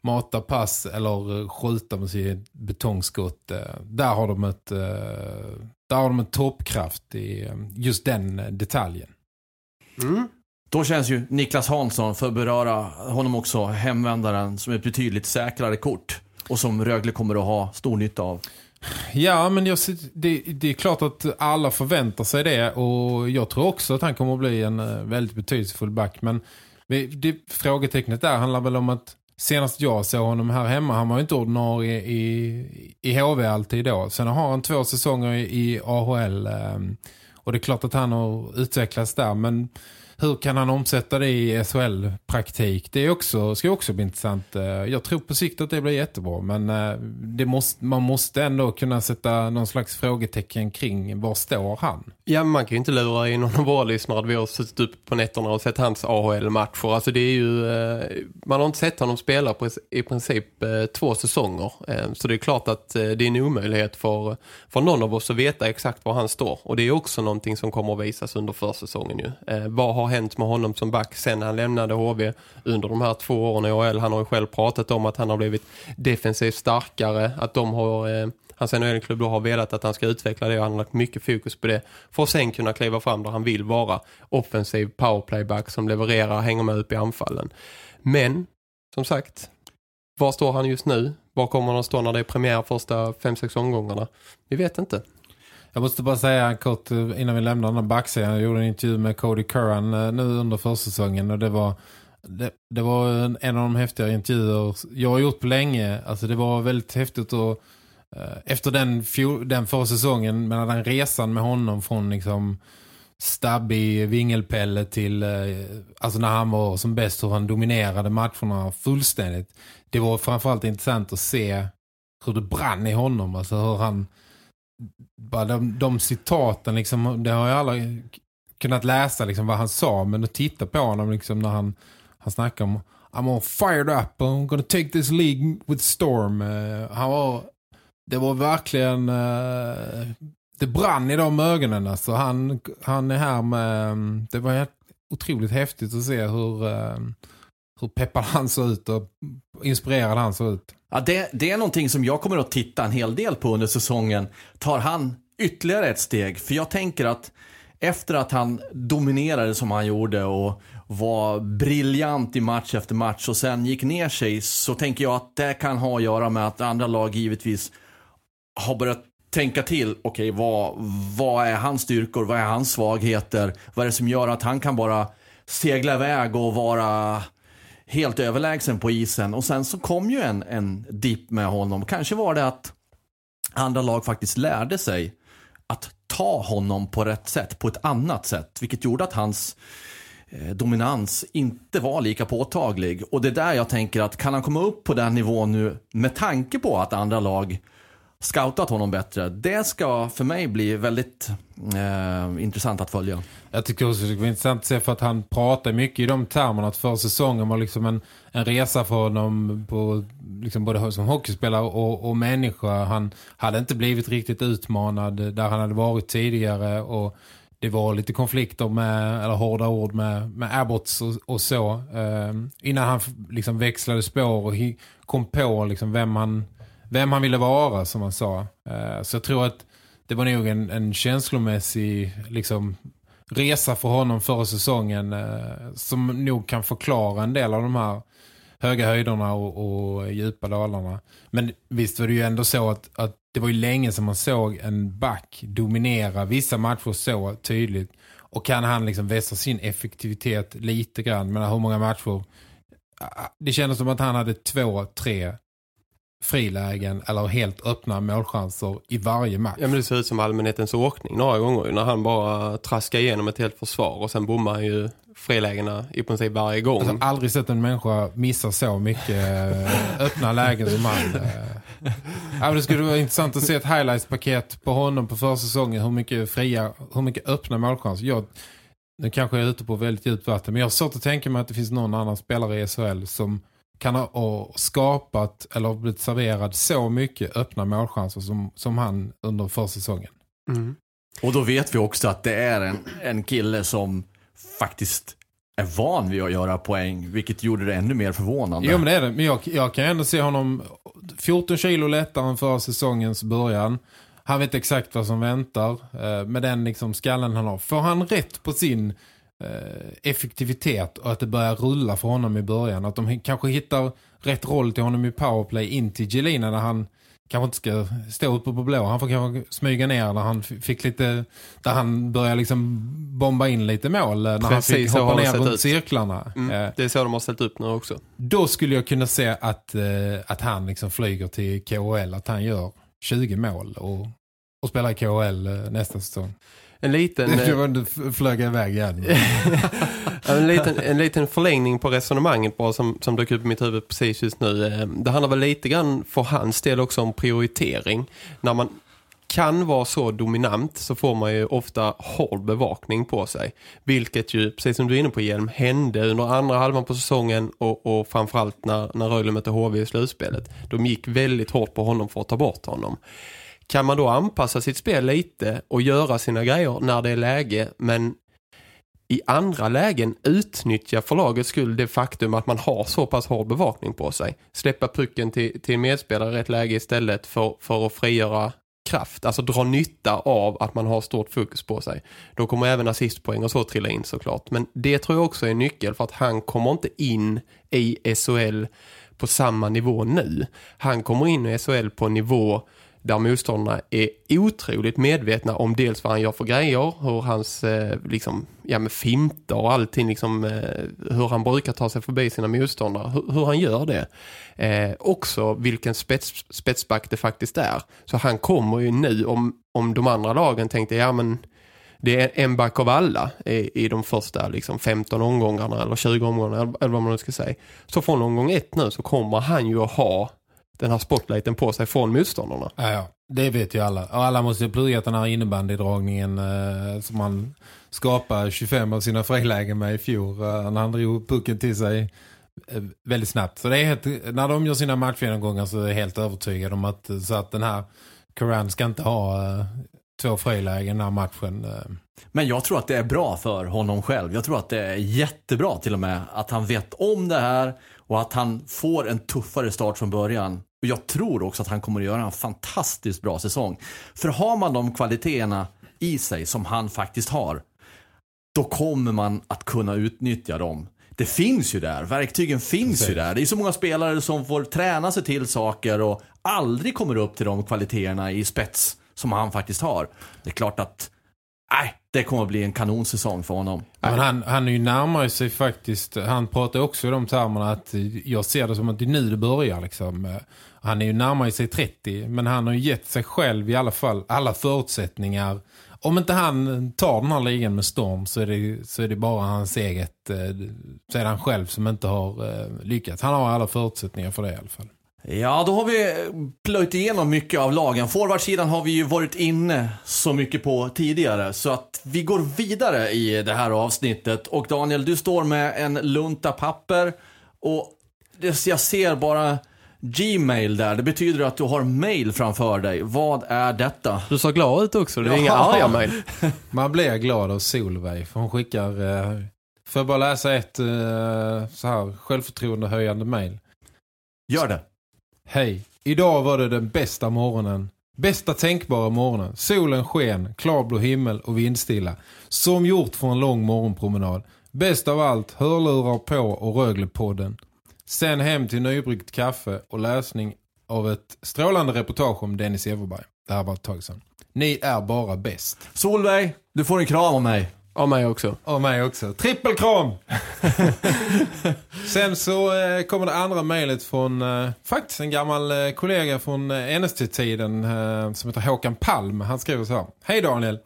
mata pass eller skjuta med sitt betongskott. Där har de ett, eh, där har de en toppkraft i just den detaljen. Mm.
Då känns ju Niklas Hansson, för att beröra honom också, hemvändaren som ett betydligt säkrare kort. Och som Rögle kommer att ha stor nytta av.
Ja, men jag, det, det är klart att alla förväntar sig det och jag tror också att han kommer att bli en eh, väldigt betydelsefull back. Men det, frågetecknet där handlar väl om att senast jag såg honom här hemma, han var ju inte ordinarie i, i HV alltid då. Sen har han två säsonger i, i AHL eh, och det är klart att han har utvecklats där, men hur kan han omsätta det i SHL-praktik? Det är också, ska också bli intressant. Eh, jag tror på sikt att det blir jättebra. Men eh, det måste, man måste ändå kunna sätta någon slags frågetecken kring var står han?
Ja, man kan ju inte lura i någon av våra lyssnare att vi har suttit upp på nätterna och sett hans AHL-matcher. Alltså det är ju, eh, man har inte sett honom spela på i princip eh, två säsonger. Eh, så det är klart att det är en omöjlighet för, för någon av oss att veta exakt var han står. Och det är också någonting som kommer att visas under försäsongen ju. Vad har hänt med honom som back sen han lämnade HV under de här två åren i AHL? Han har ju själv pratat om att han har blivit defensivt starkare, att de har... Alltså, Hans NHL-klubb då har velat att han ska utveckla det och han har lagt mycket fokus på det för att sen kunna kliva fram där han vill vara offensiv powerplayback som levererar och hänger med upp i anfallen. Men, som sagt, var står han just nu? Var kommer han att stå när det är premiär första 5-6 omgångarna? Vi vet inte.
Jag måste bara säga kort eh, innan vi lämnar den här backsidan, Jag gjorde en intervju med Cody Curran eh, nu under försäsongen och det var det, det var en, en av de häftigare intervjuer jag har gjort på länge. Alltså det var väldigt häftigt att Eh, efter den, den förra säsongen med den resan med honom från liksom stabbig vingelpelle till eh, alltså när han var som bäst hur han dominerade matcherna fullständigt. Det var framförallt intressant att se hur det brann i honom. Alltså hur han bara de, de citaten liksom, det har jag aldrig kunnat läsa liksom vad han sa men att titta på honom liksom när han, han snackar om I'm all fired up I'm gonna take this league with storm eh, han var det var verkligen eh, det brann i de ögonen alltså. han, han är här med det var otroligt häftigt att se hur eh, hur peppad han såg ut och inspirerad han såg ut
Ja, det, det är någonting som jag kommer att titta en hel del på under säsongen. Tar han ytterligare ett steg? För jag tänker att efter att han dominerade som han gjorde och var briljant i match efter match och sen gick ner sig så tänker jag att det kan ha att göra med att andra lag givetvis har börjat tänka till. Okej, vad, vad är hans styrkor? Vad är hans svagheter? Vad är det som gör att han kan bara segla iväg och vara helt överlägsen på isen. Och sen så kom ju en, en dipp med honom. Kanske var det att andra lag faktiskt lärde sig att ta honom på rätt sätt, på ett annat sätt. Vilket gjorde att hans eh, dominans inte var lika påtaglig. Och det är där jag tänker att kan han komma upp på den nivån nu med tanke på att andra lag scoutat honom bättre. Det ska för mig bli väldigt eh, intressant att följa.
Jag tycker också det är intressant att se för att han pratar mycket i de termerna att för säsongen var liksom en, en resa för honom på, liksom både som hockeyspelare och, och människa. Han hade inte blivit riktigt utmanad där han hade varit tidigare och det var lite konflikter med, eller hårda ord med, med Abbots och, och så. Eh, innan han liksom växlade spår och kom på liksom vem, han, vem han ville vara som han sa. Eh, så jag tror att det var nog en, en känslomässig liksom, resa för honom förra säsongen eh, som nog kan förklara en del av de här höga höjderna och, och djupa dalarna. Men visst var det ju ändå så att, att det var ju länge som man såg en back dominera vissa matcher så tydligt. Och kan han liksom vässa sin effektivitet lite grann. Men hur många matcher... Ah, det kändes som att han hade två, tre frilägen eller helt öppna målchanser i varje match.
Ja men det ser ut som allmänhetens åkning några gånger när han bara traskar igenom ett helt försvar och sen bommar han ju frilägena i princip varje gång.
Alltså, jag har aldrig sett en människa missa så mycket eh, öppna lägen som han. Eh. Ja, det skulle vara intressant att se ett highlights-paket på honom på försäsongen. Hur mycket fria, hur mycket öppna målchanser. Jag, nu kanske jag är ute på väldigt djupt vatten men jag har svårt att tänka mig att det finns någon annan spelare i SHL som kan ha skapat eller blivit serverad så mycket öppna målchanser som, som han under försäsongen.
Mm. Och då vet vi också att det är en, en kille som faktiskt är van vid att göra poäng, vilket gjorde det ännu mer förvånande.
Jo men det är det, men jag, jag kan ändå se honom 14 kilo lättare än för säsongens början. Han vet exakt vad som väntar eh, med den liksom skallen han har. Får han rätt på sin Eh, effektivitet och att det börjar rulla för honom i början. Att de kanske hittar rätt roll till honom i powerplay in till Gelina när han kanske inte ska stå uppe på blå. Han får kanske smyga ner när han fick lite där han börjar liksom bomba in lite mål när Precis, han fick hoppa ner runt ut. cirklarna.
Mm, eh, det är så de har ställt upp nu också.
Då skulle jag kunna se att, eh, att han liksom flyger till KHL, att han gör 20 mål och, och spelar i KHL nästa säsong
en liten...
Det var inte flög iväg igen.
en, liten, en liten förlängning på resonemanget bara som, som dök upp i mitt huvud precis just nu. Eh, det handlar väl lite grann för hans del också om prioritering. När man kan vara så dominant så får man ju ofta hård bevakning på sig. Vilket ju, precis som du är inne på Hjelm, hände under andra halvan på säsongen och, och framförallt när, när Rögle mötte HV i slutspelet. De gick väldigt hårt på honom för att ta bort honom kan man då anpassa sitt spel lite och göra sina grejer när det är läge men i andra lägen utnyttja för lagets skull det faktum att man har så pass hård bevakning på sig. Släppa pucken till, till medspelare i rätt läge istället för, för att frigöra kraft. Alltså dra nytta av att man har stort fokus på sig. Då kommer även assistpoäng och så trilla in såklart. Men det tror jag också är nyckel för att han kommer inte in i SHL på samma nivå nu. Han kommer in i SHL på en nivå där motståndarna är otroligt medvetna om dels vad han gör för grejer, hur hans eh, liksom, ja, med fintar och allting, liksom, eh, hur han brukar ta sig förbi sina motståndare, hur, hur han gör det. Eh, också vilken spets, spetsback det faktiskt är. Så han kommer ju nu, om, om de andra lagen tänkte, ja men det är en back av alla i, i de första liksom 15 omgångarna eller 20 omgångarna eller vad man nu ska säga. Så från omgång ett nu så kommer han ju att ha den här spotlighten på sig från motståndarna.
Ja, ja. det vet ju alla. Och alla måste ju plugga den här innebandydragningen eh, som man skapade 25 av sina frilägen med i fjol eh, när han drog pucken till sig eh, väldigt snabbt. Så det är helt, när de gör sina matchgenomgångar så är jag helt övertygad om att, så att den här Coran ska inte ha eh, två frilägen den här matchen. Eh.
Men jag tror att det är bra för honom själv. Jag tror att det är jättebra till och med att han vet om det här och att han får en tuffare start från början. Och jag tror också att han kommer att göra en fantastiskt bra säsong. För har man de kvaliteterna i sig som han faktiskt har, då kommer man att kunna utnyttja dem. Det finns ju där, verktygen finns Precis. ju där. Det är så många spelare som får träna sig till saker och aldrig kommer upp till de kvaliteterna i spets som han faktiskt har. Det är klart att nej, det kommer att bli en kanonsäsong för honom.
Men han, han är ju närmare sig faktiskt. Han pratar också i de termerna att jag ser det som att det är nu det börjar. Liksom. Han är ju närmare sig 30 men han har ju gett sig själv i alla fall alla förutsättningar. Om inte han tar den här ligan med storm så är det, så är det bara hans eget, eh, så är han själv som inte har eh, lyckats. Han har alla förutsättningar för det i alla fall.
Ja, då har vi plöjt igenom mycket av lagen. Forwardsidan har vi ju varit inne så mycket på tidigare. Så att vi går vidare i det här avsnittet. Och Daniel, du står med en lunta papper. Och jag ser bara Gmail där. Det betyder att du har mail framför dig. Vad är detta?
Du sa glad ut också. Det är inga arga mail.
Man blir glad av Solveig. För hon skickar... Eh, får jag bara läsa ett eh, så här självförtroende höjande mail?
Gör det.
Hej, idag var det den bästa morgonen. Bästa tänkbara morgonen. Solen sken, klarblå himmel och vindstilla. Som gjort för en lång morgonpromenad. Bäst av allt, hörlurar på och Röglepodden. Sen hem till nybryggt kaffe och läsning av ett strålande reportage om Dennis Everberg. Det här var ett tag sedan. Ni är bara bäst.
Solveig, du får en kram av mig.
Av mig också.
Av mig också. Trippelkram! Sen så eh, kommer det andra mejlet från eh, faktiskt en gammal eh, kollega från eh, NST-tiden eh, som heter Håkan Palm. Han skriver så här. Hej Daniel!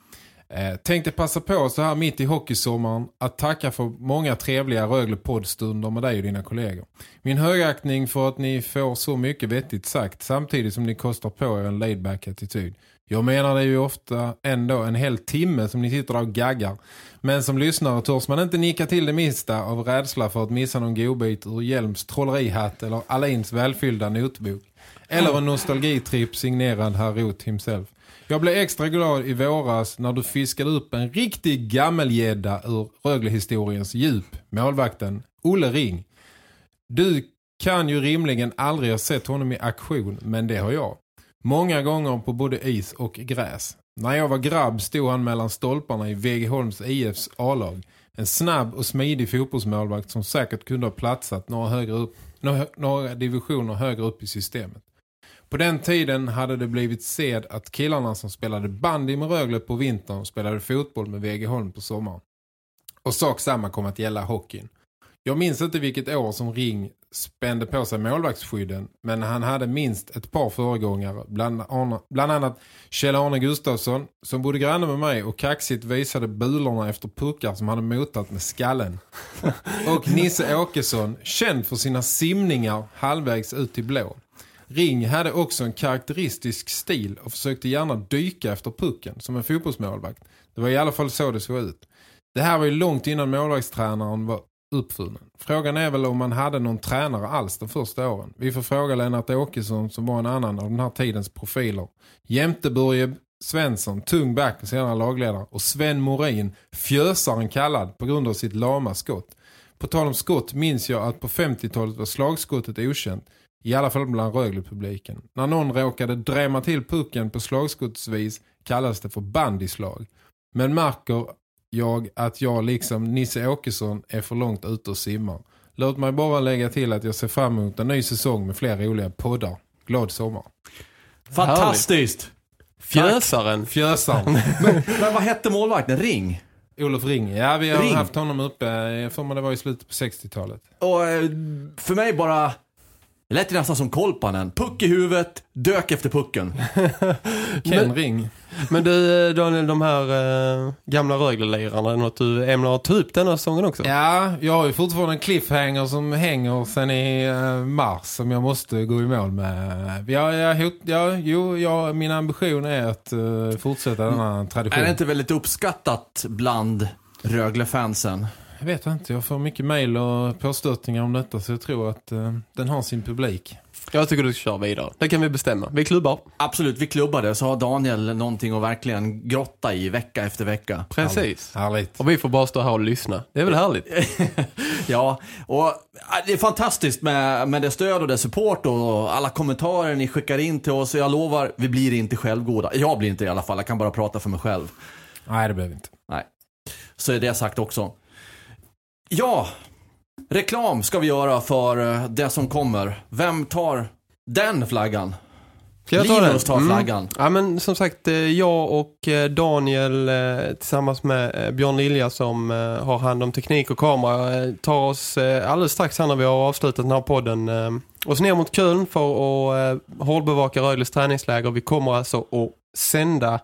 Eh, tänkte passa på så här mitt i hockeysommaren att tacka för många trevliga Rögle poddstunder med dig och dina kollegor. Min högaktning för att ni får så mycket vettigt sagt samtidigt som ni kostar på er en laidback attityd. Jag menar det är ju ofta ändå en hel timme som ni sitter där och gaggar. Men som lyssnare törs man inte nicka till det minsta av rädsla för att missa någon godbit ur Hjelms trollerihatt eller Alins välfyllda notbok. Eller en nostalgitripp signerad herr Roth himself. Jag blev extra glad i våras när du fiskade upp en riktig gammelgädda ur Röglehistoriens djup, målvakten Olle Ring. Du kan ju rimligen aldrig ha sett honom i aktion, men det har jag. Många gånger på både is och gräs. När jag var grabb stod han mellan stolparna i Vegeholms IFs A-lag. En snabb och smidig fotbollsmålvakt som säkert kunde ha platsat några, högre upp, några, några divisioner högre upp i systemet. På den tiden hade det blivit sed att killarna som spelade bandy med Rögle på vintern spelade fotboll med Vegeholm på sommaren. Och sak samma kom att gälla hockeyn. Jag minns inte vilket år som Ring spände på sig målvaktsskydden men han hade minst ett par föregångare bland, bland annat Kjell-Arne Gustafsson som bodde granne med mig och kaxigt visade bulorna efter puckar som hade motat med skallen. Och Nisse Åkesson, känd för sina simningar halvvägs ut till blå. Ring hade också en karaktäristisk stil och försökte gärna dyka efter pucken som en fotbollsmålvakt. Det var i alla fall så det såg ut. Det här var ju långt innan målvaktstränaren var uppfunnen. Frågan är väl om man hade någon tränare alls de första åren. Vi får fråga Lennart Åkesson som var en annan av den här tidens profiler. Jämte Börje Svensson, tung back och senare lagledare. Och Sven Morin, fjösaren kallad på grund av sitt lama skott. På tal om skott minns jag att på 50-talet var slagskottet okänt. I alla fall bland Rögle-publiken. När någon råkade drämma till pucken på slagskottsvis kallas det för bandyslag. Men märker jag att jag liksom Nisse Åkesson är för långt ute och simmar. Låt mig bara lägga till att jag ser fram emot en ny säsong med fler roliga poddar. Glad sommar.
Fantastiskt!
Fjösaren.
Fjösaren.
men, men vad hette målvakten? Ring?
Olof Ring. Ja, vi har
Ring.
haft honom uppe. Jag får man det var i slutet på 60-talet.
Och eh, för mig bara... Det lät ju nästan som Kolpanen. Puck i huvudet, dök efter pucken.
Ken
Men-
Ring.
Men du Daniel, de här eh, gamla Rögle-lirarna, är något du ämnar ta upp den här säsongen också?
Ja, jag har ju fortfarande en cliffhanger som hänger sen i eh, mars som jag måste gå i mål med. Ja, ja, hot, ja, jo, ja, min ambition är att eh, fortsätta denna tradition.
Är det inte väldigt uppskattat bland Rögle-fansen?
Jag vet inte, jag får mycket mejl och påstötningar om detta så jag tror att eh, den har sin publik.
Jag tycker du ska köra vidare. Det kan vi bestämma. Vi klubbar.
Absolut, vi klubbade så har Daniel någonting att verkligen grotta i vecka efter vecka.
Precis.
Härligt.
Och vi får bara stå här och lyssna. Det är väl härligt?
Ja, och äh, det är fantastiskt med, med det stöd och det support och alla kommentarer ni skickar in till oss. Jag lovar, vi blir inte självgoda. Jag blir inte i alla fall, jag kan bara prata för mig själv.
Nej, det behöver inte.
Nej, så är det sagt också. Ja, reklam ska vi göra för eh, det som kommer. Vem tar den flaggan?
Ska jag ta
Linus tar flaggan.
Ja men som sagt, eh, jag och eh, Daniel tillsammans med Björn Lilja som har hand om teknik och kamera tar oss alldeles strax här när vi har avslutat den här podden oss ner mot Köln för att hållbevaka Rögles träningsläger. Vi kommer alltså att sända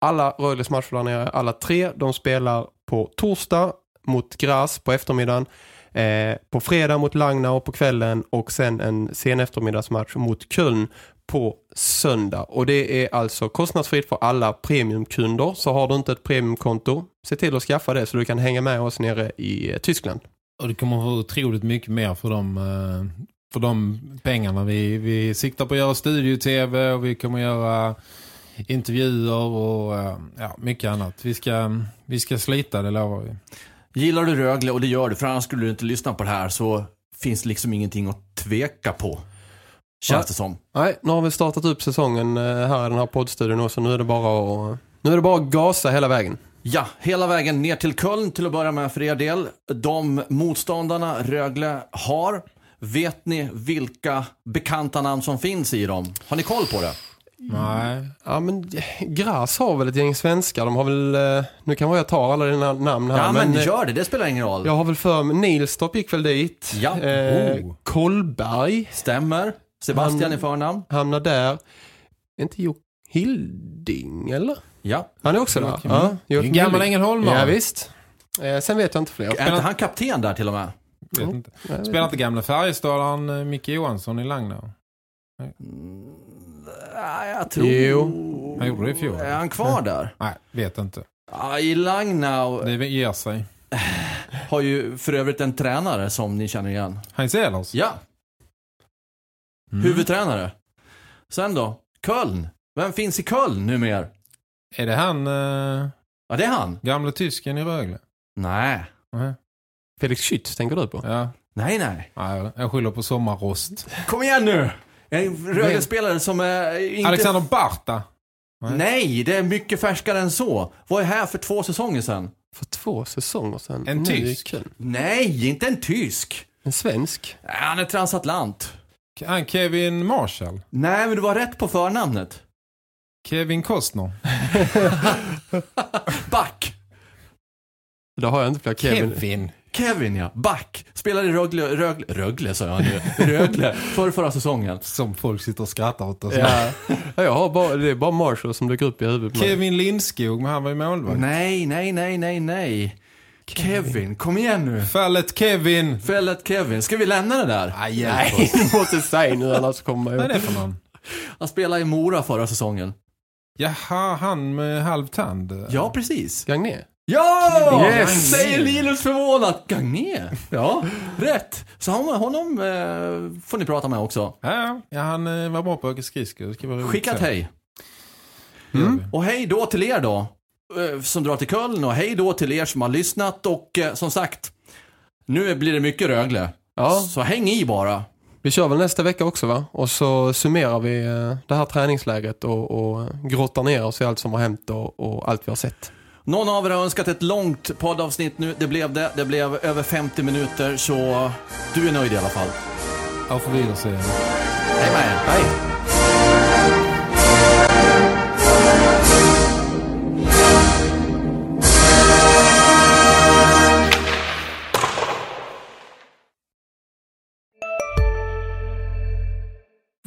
alla Rögles matcher där nere, alla tre. De spelar på torsdag mot Gras på eftermiddagen. Eh, på fredag mot Langnau på kvällen och sen en sen eftermiddagsmatch mot Köln på söndag. Och det är alltså kostnadsfritt för alla premiumkunder. Så har du inte ett premiumkonto, se till att skaffa det så du kan hänga med oss nere i eh, Tyskland.
Och det kommer att vara otroligt mycket mer för de, eh, för de pengarna. Vi, vi siktar på att göra studio-tv och vi kommer att göra intervjuer och eh, ja, mycket annat. Vi ska, vi ska slita, det lovar vi.
Gillar du Rögle, och det gör du, för annars skulle du inte lyssna på det här, så finns det liksom ingenting att tveka på. Känns det som.
Nej, nu har vi startat upp säsongen eh, här i den här poddstudion och så nu är det bara att, nu är det bara att gasa hela vägen.
Ja, hela vägen ner till Köln till att börja med för er del. De motståndarna Rögle har Vet ni vilka bekanta namn som finns i dem? Har ni koll på det?
Nej.
Ja, men Gras har väl ett gäng svenskar. De har väl, eh, nu kan jag ta alla dina namn här.
Ja, men,
eh,
gör det. Det spelar ingen roll.
jag har väl för mig, Nilstorp gick väl dit.
Ja.
Eh,
Oh.
Kolberg
Stämmer. Sebastian
Han-
i förnamn.
hamnar där. Är inte Jo Hilding, eller?
Ja.
Han är också där. Ja,
en gammal ängelholmare.
Ja, visst. Eh, sen vet jag inte fler.
Är inte han kapten där till och med?
Vet inte. Spelar inte gamla Färjestadaren eh, Micke Johansson i Langnau?
Ja, jag tror...
Jo.
Han gjorde det i fjol.
Är han kvar där?
Nej, vet inte.
Ja, I Langnau
Det ger sig.
har ju för övrigt en tränare som ni känner igen.
Heinz Ehlers.
Ja,
Mm.
huvudtränare. Sen då? Köln. Vem finns i Köln numera?
Är det han, eh,
Ja, det är han.
gamla tysken i Rögle?
Nej.
Nej.
Felix Schütz tänker du på?
Ja.
Nej, nej.
Nej, jag skyller på sommarrost.
Kom igen nu! En Rögle-spelare som är inte...
Alexander Barta.
Nej, det är mycket färskare än så. Var är här för två säsonger sedan?
För två säsonger sedan.
En
det
tysk.
Nej, inte en tysk.
En svensk.
Nej, Han är transatlant.
Han Kevin Marshall.
Nej, men du var rätt på förnamnet.
Kevin Costner.
Back.
Då har jag inte fler Kevin.
Kevin.
Kevin, ja. Back. Spelade i Rögle, Rögle, Rögle sa jag nu. Rögle. För förra säsongen.
Som folk sitter och skrattar åt oss.
Ja. Ja, jag har bara, det är bara Marshall som dyker upp i huvudet.
Kevin Lindskog, men han var ju målvakt.
Nej, nej, nej, nej, nej. Kevin, kom igen nu.
Fallet Kevin.
Fället Kevin. Ska vi lämna det där?
Nej, hjälp oss.
Du måste säga nu annars kommer
Vad är
jag
det för någon?
Han spelade i Mora förra säsongen.
Jaha, han med halv tand.
Ja, precis.
Gagné.
Ja!
Yes!
Säger Linus förvånat. Gagné. Ja, rätt. Så honom, honom eh, får ni prata med också.
Ja, ja. ja han eh, var bra på att åka skridskor. Det ska vara roligt
Skicka ett
så.
hej.
Mm.
Och hej då till er då, eh, som drar till Köln och hej då till er som har lyssnat och eh, som sagt, nu blir det mycket Rögle.
Ja,
Så häng i bara.
vi kör väl nästa vecka också va? Och så summerar vi eh, det här träningsläget och, och grottar ner oss i allt som har hänt och, och allt vi har sett.
Någon av er har önskat ett långt poddavsnitt nu. Det blev det. Det blev över 50 minuter, så du är nöjd i alla fall.
Auf Wiedersehen.
Hej med er.
Hej!